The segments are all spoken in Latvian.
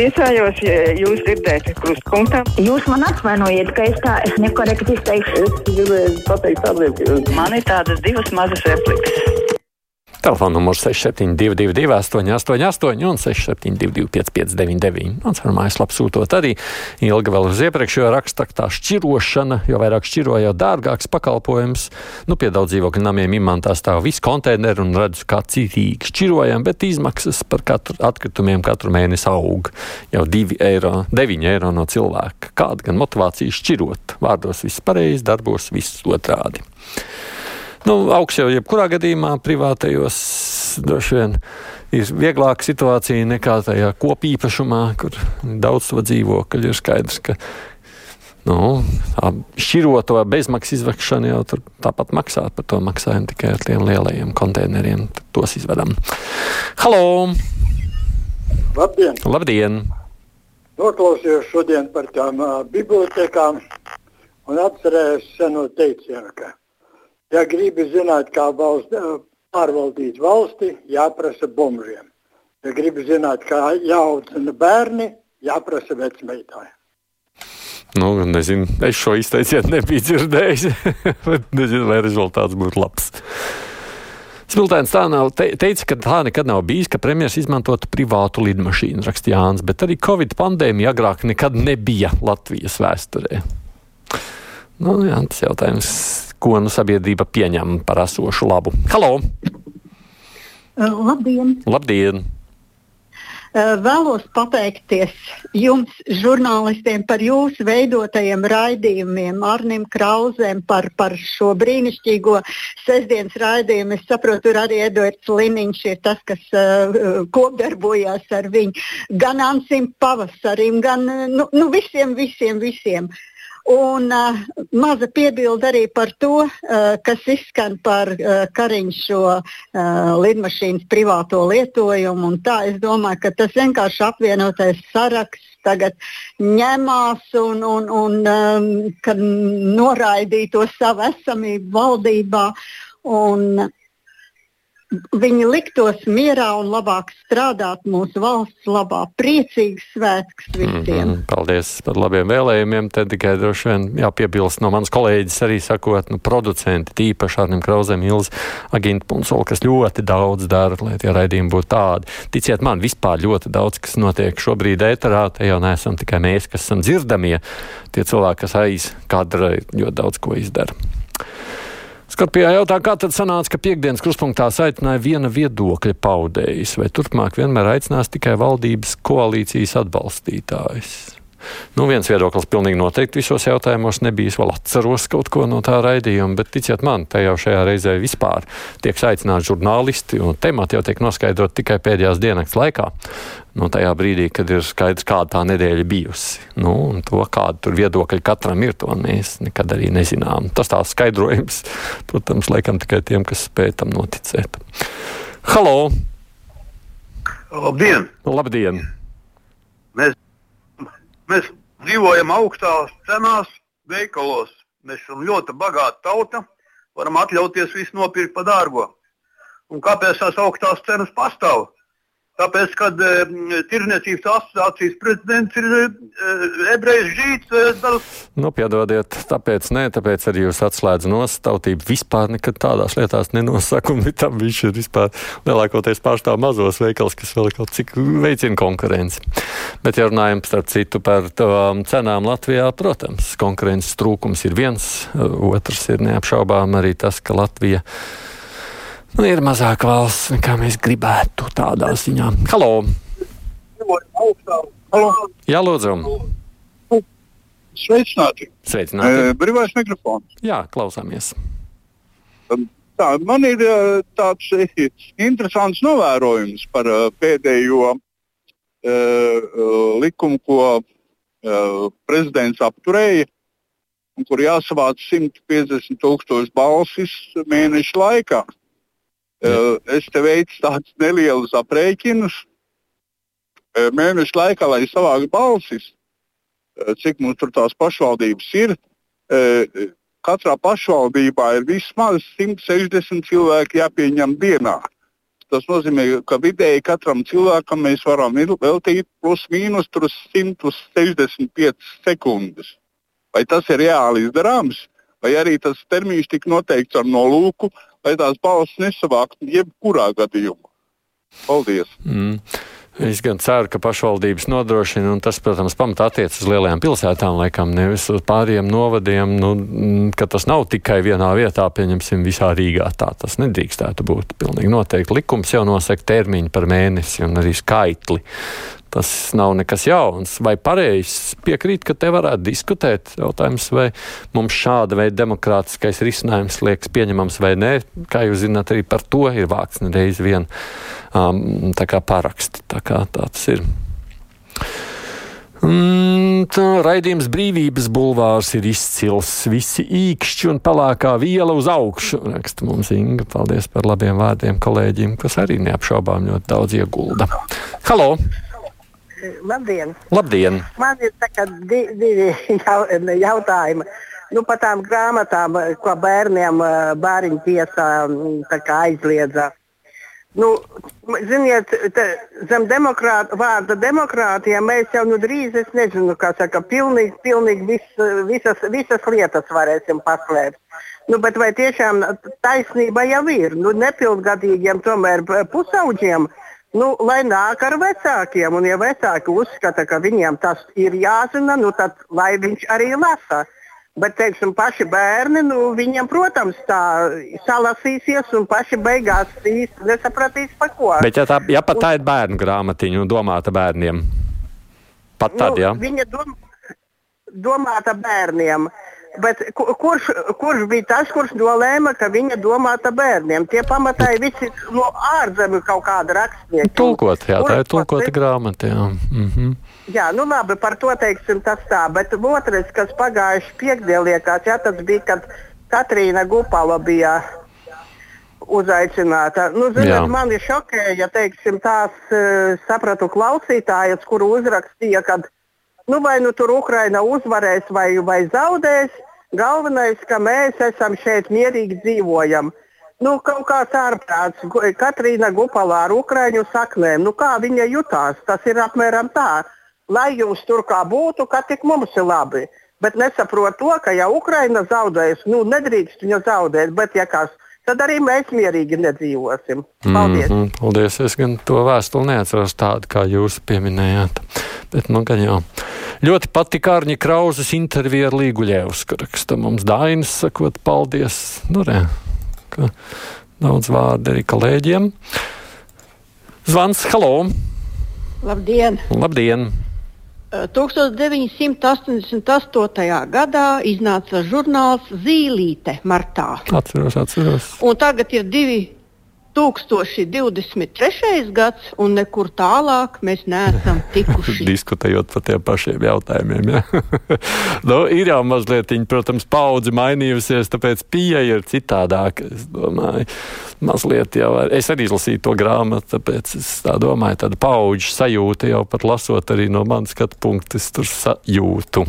priecājos, ja jūs dzirdēsiet krustpunktā. Jūs man atvainojiet, ka es tā es nekorekti izteikšu. Es gribēju pateikt tādiem, ka Man ir tādas divas mazas replikas. Telefona numurs 6722, 888, un 672, 559, un ar mājaslapu sūtot arī ilgi vēl uz iepriekšējo rakstu, tā šķirošana, jo vairāk šķiro, jo dārgāks pakalpojums. Nu, pie daudz dzīvokļu namiem imantā stāv viss konteineru un redzu, kā citīgi šķirojam, bet izmaksas par katru atkritumiem katru mēnesi aug jau 2 eiro, 9 eiro no cilvēka. Kāda gan motivācija šķirot? Vārdos viss pareizi, darbos viss otrādi. Nu, augsts jau jebkurā gadījumā privātajos droši vien ir vieglāka situācija nekā tajā kopīpašumā, kur daudz to dzīvokļu ir skaidrs, ka nu, tā šķiroto bezmaksas izvešana jau tur tāpat maksā. Par to maksājam tikai ar tiem lielajiem konteineriem. Tos izvedam. Halo! labdien! Labdien! Noklausījos šodien par tām uh, bibliotekām un atcerējos seno teicienu, ka, ja gribi zināt, kā valsts, uh, pārvaldīt valsti, jāprasa bomžiem. Ja gribi zināt, kā jāaudzina bērni, jāprasa vecmeitai. Nu, nezinu, es šo izteicienu nebiju dzirdējis, bet nezinu, vai rezultāts būtu labs. Smiltēns tā nav te, teica, ka tā nekad nav bijis, ka premjerministrs izmantotu privātu lidmašīnu, raksta Jānis, bet arī Covid pandēmija agrāk nekad nebija Latvijas vēsturē. Nu, jā, tas jautājums, ko nu sabiedrība pieņem par esošu labu. Halo! Labdien! Labdien! Eh, Vēlos pateikties jums, žurnālistiem, par jūsu veidotajiem raidījumiem, Arnim Krausēm par, par šo brīnišķīgo sestdienas raidījumu. Es saprotu, tur arī Edvards Liniņš ir tas, kas uh, kopdarbojās ar viņu. Gan Ansim Pavasarim, gan uh, nu, nu, visiem, visiem, visiem. Un uh, maza piebilde arī par to, uh, kas izskan par uh, Kariņu šo uh, lidmašīnas privāto lietojumu. Tā es domāju, ka tas vienkārši apvienotais saraksts tagad ņemās un, un, un um, noraidīja to savu esamību valdībā. Un, Viņi liktos mierā un labāk strādāt mūsu valsts labā. Priecīgs svētks visiem! Mm -hmm, paldies par labiem vēlējumiem. Te tikai droši vien jāpiebilst no manas kolēģis arī sakot, nu, producenti, tīpaši Arnim Krauzēm, Ilz, Aginta Punsola, kas ļoti daudz dara, lai tie raidījumi būtu tādi. Ticiet man, vispār ļoti daudz, kas notiek šobrīd ēterā, te jau neesam tikai mēs, kas esam dzirdamie. Tie cilvēki, kas aiz kadra, ļoti daudz ko izdara. Skorpijā jautā, kā tad sanāca, ka piekdienas kruspunktā aicināja viena viedokļa paudējs, vai turpmāk vienmēr aicinās tikai valdības koalīcijas atbalstītājs? Nu, viens viedoklis pilnīgi noteikti visos jautājumos nebija. Es vēl atceros kaut ko no tā raidījuma, bet ticiet man, te jau šajā reizē vispār tiek aicināti žurnālisti, un temati jau tiek noskaidrot tikai pēdējās dienas laikā. Nu, tajā brīdī, kad ir skaidrs, kāda tā nedēļa bijusi. Nu, to, kāda tur viedokļa katram ir, to mēs nekad arī nezinām. Tas tā skaidrojums, protams, laikam tikai tiem, kas spēj tam noticēt. Halo! Labdien! Labdien! Mēs, mēs dzīvojam augstās cenās, veikalos. Mēs esam ļoti bagāta tauta, varam atļauties visu nopirkt par dārgo. Un kāpēc tās augstās cenas pastāv? Tāpēc, kad e, Tirzniecības asociācijas prezidents ir e, ebrejs žīts. E, nu, piedodiet, tāpēc nē, tāpēc arī jūs atslēdz nost. Tautība vispār nekad tādās lietās nenosaka, un tam viņš ir vispār lielākoties pārstāv mazos veikals, kas vēl kaut cik veicina konkurenci. Bet, ja runājam starp citu par tām cenām Latvijā, protams, konkurences trūkums ir viens, otrs ir neapšaubām arī tas, ka Latvija nu, ir mazāk valsts, nekā mēs gribētu tādā ziņā. Halo! Halo. Jā, lūdzu! Sveicināti! Sveicināti! E, brīvais mikrofons. Jā, klausāmies! Tā, man ir tāds interesants novērojums par pēdējo uh, likumu, ko uh, prezidents apturēja, un kur jāsavāc 150 tūkstoši balsis mēnešu laikā. Uh, es te veicu tādus nelielus aprēķinus uh, mēnešu laikā, lai savāktu balsis, uh, cik mums tur tās pašvaldības ir. Katrā pašvaldībā ir vismaz 160 cilvēki jāpieņem dienā. Tas nozīmē, ka vidēji katram cilvēkam mēs varam veltīt plus mīnus 165 sekundes. Vai tas ir reāli izdarāms, vai arī tas termiņš tika noteikts ar nolūku, lai tās balss nesavāktu jebkurā gadījumā. Paldies! Mm. Es gan ceru, ka pašvaldības nodrošina, un tas, protams, pamatā attiecas uz lielajām pilsētām, laikam nevis uz pāriem novadiem, nu, ka tas nav tikai vienā vietā, pieņemsim, visā Rīgā. Tā tas nedrīkstētu būt. Pilnīgi noteikti likums jau nosaka termiņu par mēnesi un arī skaitli. Tas nav nekas jauns. Vai pareizi piekrīt, ka te varētu diskutēt jautājums, vai mums šāda veida demokrātiskais risinājums liekas pieņemams vai nē? Kā jūs zināt, arī par to ir vākts nereiz vien um, tā kā paraksti. Tā kā tāds ir. Mm, tā, raidījums brīvības bulvārs ir izcils. Visi īkšķi un pelēkā viela uz augšu. Raksta mums Inga. Paldies par labiem vārdiem kolēģiem, kas arī neapšaubām ļoti daudz iegulda. Halo! Labdien! Labdien! Man ir di, divi jau, jautājumi. Nu, par tām grāmatām, ko bērniem bāriņu tiesā aizliedza. Nu, ziniet, te, zem demokrāt, vārda demokrātija mēs jau nu drīz, es nezinu, kā saka, pilnīgi, pilnīgi vis, visas, visas lietas varēsim paslēpt. Nu, bet vai tiešām taisnība jau ir? Nu, nepilngadīgiem tomēr pusauģiem Nu, lai nāk ar vecākiem, un ja vecāki uzskata, ka viņiem tas ir jāzina, nu, tad lai viņš arī lasa. Bet, teiksim, paši bērni, nu, viņiem, protams, tā salasīsies un paši beigās īsti nesapratīs, par ko. Bet, ja, tā, ja pat tā ir bērnu grāmatiņa un domāta bērniem, pat tad, nu, jā? Viņa dom, domāta bērniem. Uh, Bet kurš, kurš bija tas, kurš nolēma, ka viņa domāta bērniem? Tie pamatā ir visi no ārzemju kaut kāda rakstnieka. Tulkot, jā, tā ir tulkota grāmata. Jā. Mm -hmm. jā, nu labi, par to teiksim tas tā. Bet otrais, kas pagājuši piekdien liekas, jā, tas bija, kad Katrīna Gupala bija uzaicināta. Nu, ziniet, mani šokēja, teiksim, tās uh, sapratu klausītājas, kuru uzrakstīja, kad Nu, vai nu tur Ukraina uzvarēs vai, vai zaudēs, galvenais, ka mēs esam šeit mierīgi dzīvojam. Nu, kaut kāds ārprāts, Katrīna Gupalā ar Ukrāņu saknēm, nu, kā viņa jutās, tas ir apmēram tā. Lai jums tur kā būtu, kā tik mums ir labi. Bet nesaprot to, ka ja Ukraina zaudēs, nu, nedrīkst viņa zaudēt, bet ja kas tad arī mēs mierīgi nedzīvosim. Paldies! Mm -hmm, paldies! Es gan to vēstuli neatceros tādu, kā jūs pieminējāt. Bet, nu, gan jau. Ļoti patika Arņa Krauzes intervija ar Līguļēvsku. Raksta mums Dainis, sakot, paldies. Nu, re, daudz vārdu arī kolēģiem. Zvans, halo! Labdien! Labdien! 1988. gadā iznāca žurnāls Zīlīte martā. Atceros, atceros. Un tagad ir divi 2023. gads, un nekur tālāk mēs neesam tikuši. Diskutējot par tiem pašiem jautājumiem. Ja? nu, ir jau mazliet, protams, paudze mainījusies, tāpēc pieeja ir citādāka. Es domāju, mazliet jau es arī izlasīju to grāmatu, tāpēc es tā domāju, tāda paudžu sajūta jau pat lasot arī no manas skatu punkta, es tur sajūtu.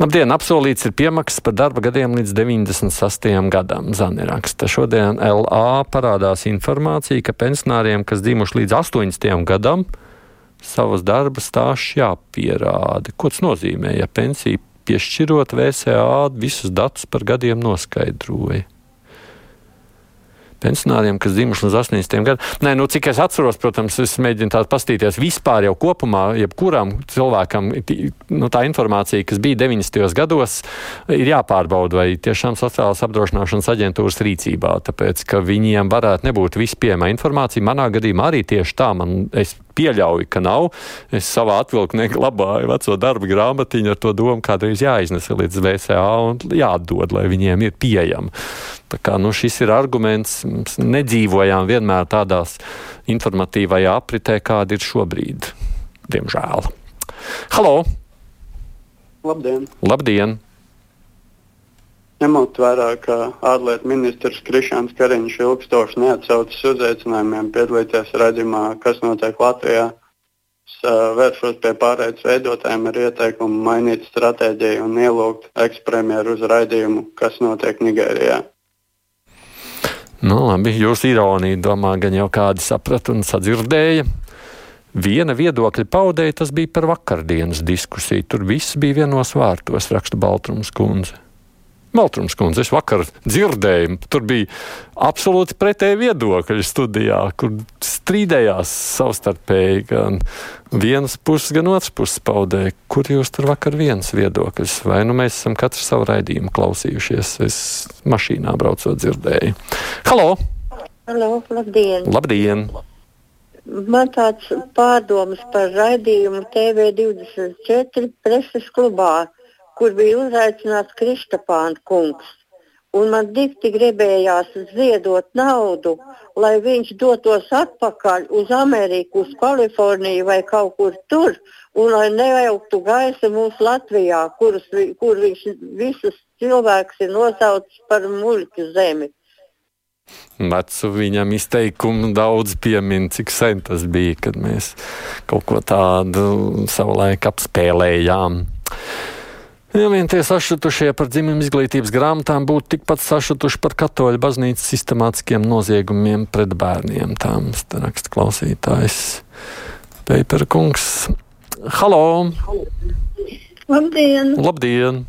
Labdien, apsolīts ir piemaksas par darba gadiem līdz 98. gadam. Zani raksta. Šodien LA parādās informācija, ka pensionāriem, kas dzimuši līdz 80. gadam, savas darba stāsts jāpierāda. Ko tas nozīmē, ja pensija piešķirot VSA visus datus par gadiem noskaidroja? Pensionāriem, kas dzimuši līdz 80 gadiem. Nē, nu, cik es atceros, protams, es mēģinu tādu pastīties vispār jau kopumā, jebkuram cilvēkam, nu, tā informācija, kas bija 90. gados, ir jāpārbauda, vai tiešām sociālās apdrošināšanas aģentūras rīcībā, tāpēc, ka viņiem varētu nebūt vispieejama informācija. Manā gadījumā arī tieši tā, man es pieļauju, ka nav. Es savā atvilknē glabāju veco darba grāmatiņu ar to domu, kādreiz jāiznes līdz VSA un jāatdod, lai viņiem ir pieejama. Tā kā nu, šis ir arguments, mēs nedzīvojām vienmēr tādās informatīvajā apritē, kāda ir šobrīd. Diemžēl. Halo! Labdien! Labdien. Ņemot vērā, ka ārlietu ministrs Krišāns Kariņš ilgstoši neatsaucas uzaicinājumiem piedalīties redzamā, kas notiek Latvijā, vēršos pie pārējais veidotājiem ar ieteikumu mainīt stratēģiju un ielūgt ekspremjeru uz raidījumu, kas notiek Nigērijā. Nu, labi, jūs ironiju domā, gan jau kādi saprata un sadzirdēja. Viena viedokļa paudēja, tas bija par vakardienas diskusiju. Tur viss bija vienos vārtos, raksta Baltrums kundze. Maltrums kundze, es vakar dzirdēju, tur bija absolūti pretēji viedokļi studijā, kur strīdējās savstarpēji gan vienas puses, gan otras puses paudēja. Kur jūs tur vakar viens viedoklis? Vai nu mēs esam katrs savu raidījumu klausījušies? Es mašīnā braucot dzirdēju. Halo! Halo, labdien! Labdien! Man tāds pārdomas par raidījumu TV24 preses klubā kur bija uzaicināts Kristapāna kungs. Un man dikti gribējās ziedot naudu, lai viņš dotos atpakaļ uz Ameriku, uz Kaliforniju vai kaut kur tur, un lai nejauktu gaisa mūsu Latvijā, kurus, kur viņš visus cilvēkus ir nosaucis par muļķu zemi. Vecu viņam izteikumu daudz piemin, cik sen tas bija, kad mēs kaut ko tādu savulaik apspēlējām. Ja vien tie sašutušie par dzimumu izglītības grāmatām būtu tikpat sašutuši par katoļu baznīcas sistemātiskiem noziegumiem pret bērniem, tām raksta klausītājs Peipera kungs. Halo! Labdien! Labdien!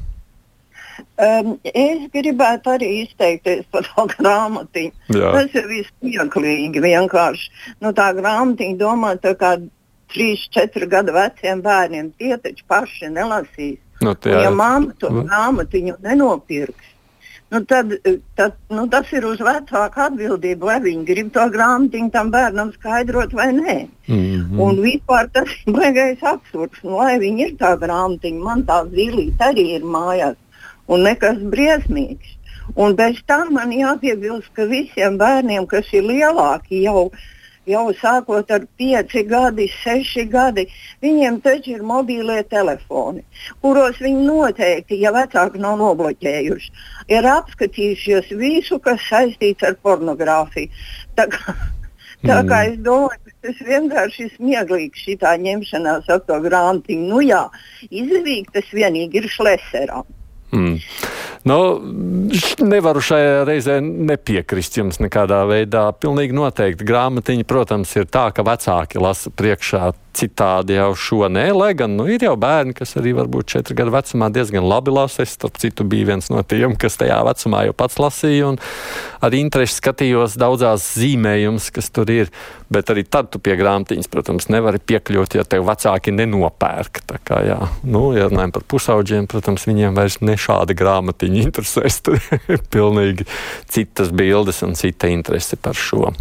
Um, es gribētu arī izteikties par to grāmatiņu. Jā. Tas ir vispieklīgi vienkārši. Nu, tā grāmatiņa domāta kā 3-4 gadu veciem bērniem. Tie taču paši nelasīs. Nu, tā, ja mamma to nu. grāmatiņu nenopirks, nu, tad, tad nu, tas ir uz vecāku atbildību, vai viņi grib to grāmatiņu tam bērnam skaidrot vai nē. Mm -hmm. Un vispār tas ir baigais absurds. Nu, lai viņi ir tā grāmatiņa, man tā zilīte arī ir mājās. Un nekas briesmīgs. Un bez tam man jāpiebilst, ka visiem bērniem, kas ir lielāki, jau ir jau sākot ar 5 gadi, 6 gadi, viņiem taču ir mobīlie telefoni, kuros viņi noteikti, ja vecāki nav nobloķējuši, ir apskatījušies visu, kas saistīts ar pornogrāfiju. Tā kā, tā kā mm. es domāju, tas vienkārši ir smieklīgi šī ņemšanās ar to grāmatiņu. Nu jā, izdevīgi tas vienīgi ir šleserām. Mm. Nu, nevaru šajā reizē nepiekrist jums nekādā veidā. Pilnīgi noteikti grāmatiņa, protams, ir tā, ka vecāki lasa priekšā citādi jau šo nē, lai gan nu, ir jau bērni, kas arī varbūt četru gadu vecumā diezgan labi lasa. Es, starp citu, biju viens no tiem, kas tajā vecumā jau pats lasīja un ar interesi skatījos daudzās zīmējumus, kas tur ir. Bet arī tad tu pie grāmatiņas, protams, nevari piekļūt, ja tev vecāki nenopērk. Tā kā, jā, nu, ja runājam par pusauģiem, protams, viņiem vairs ne šāda grāmatiņa interesēs. Tur ir pilnīgi citas bildes un cita interese par šo.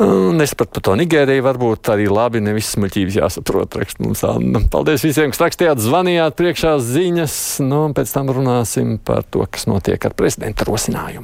Nesapratu par to Nigēriju, varbūt arī labi, nevis smuļķības jāsaprot. Rakst mums Anna. Paldies visiem, kas rakstījāt, zvanījāt priekšā ziņas. Nu, pēc tam runāsim par to, kas notiek ar prezidenta rosinājumu.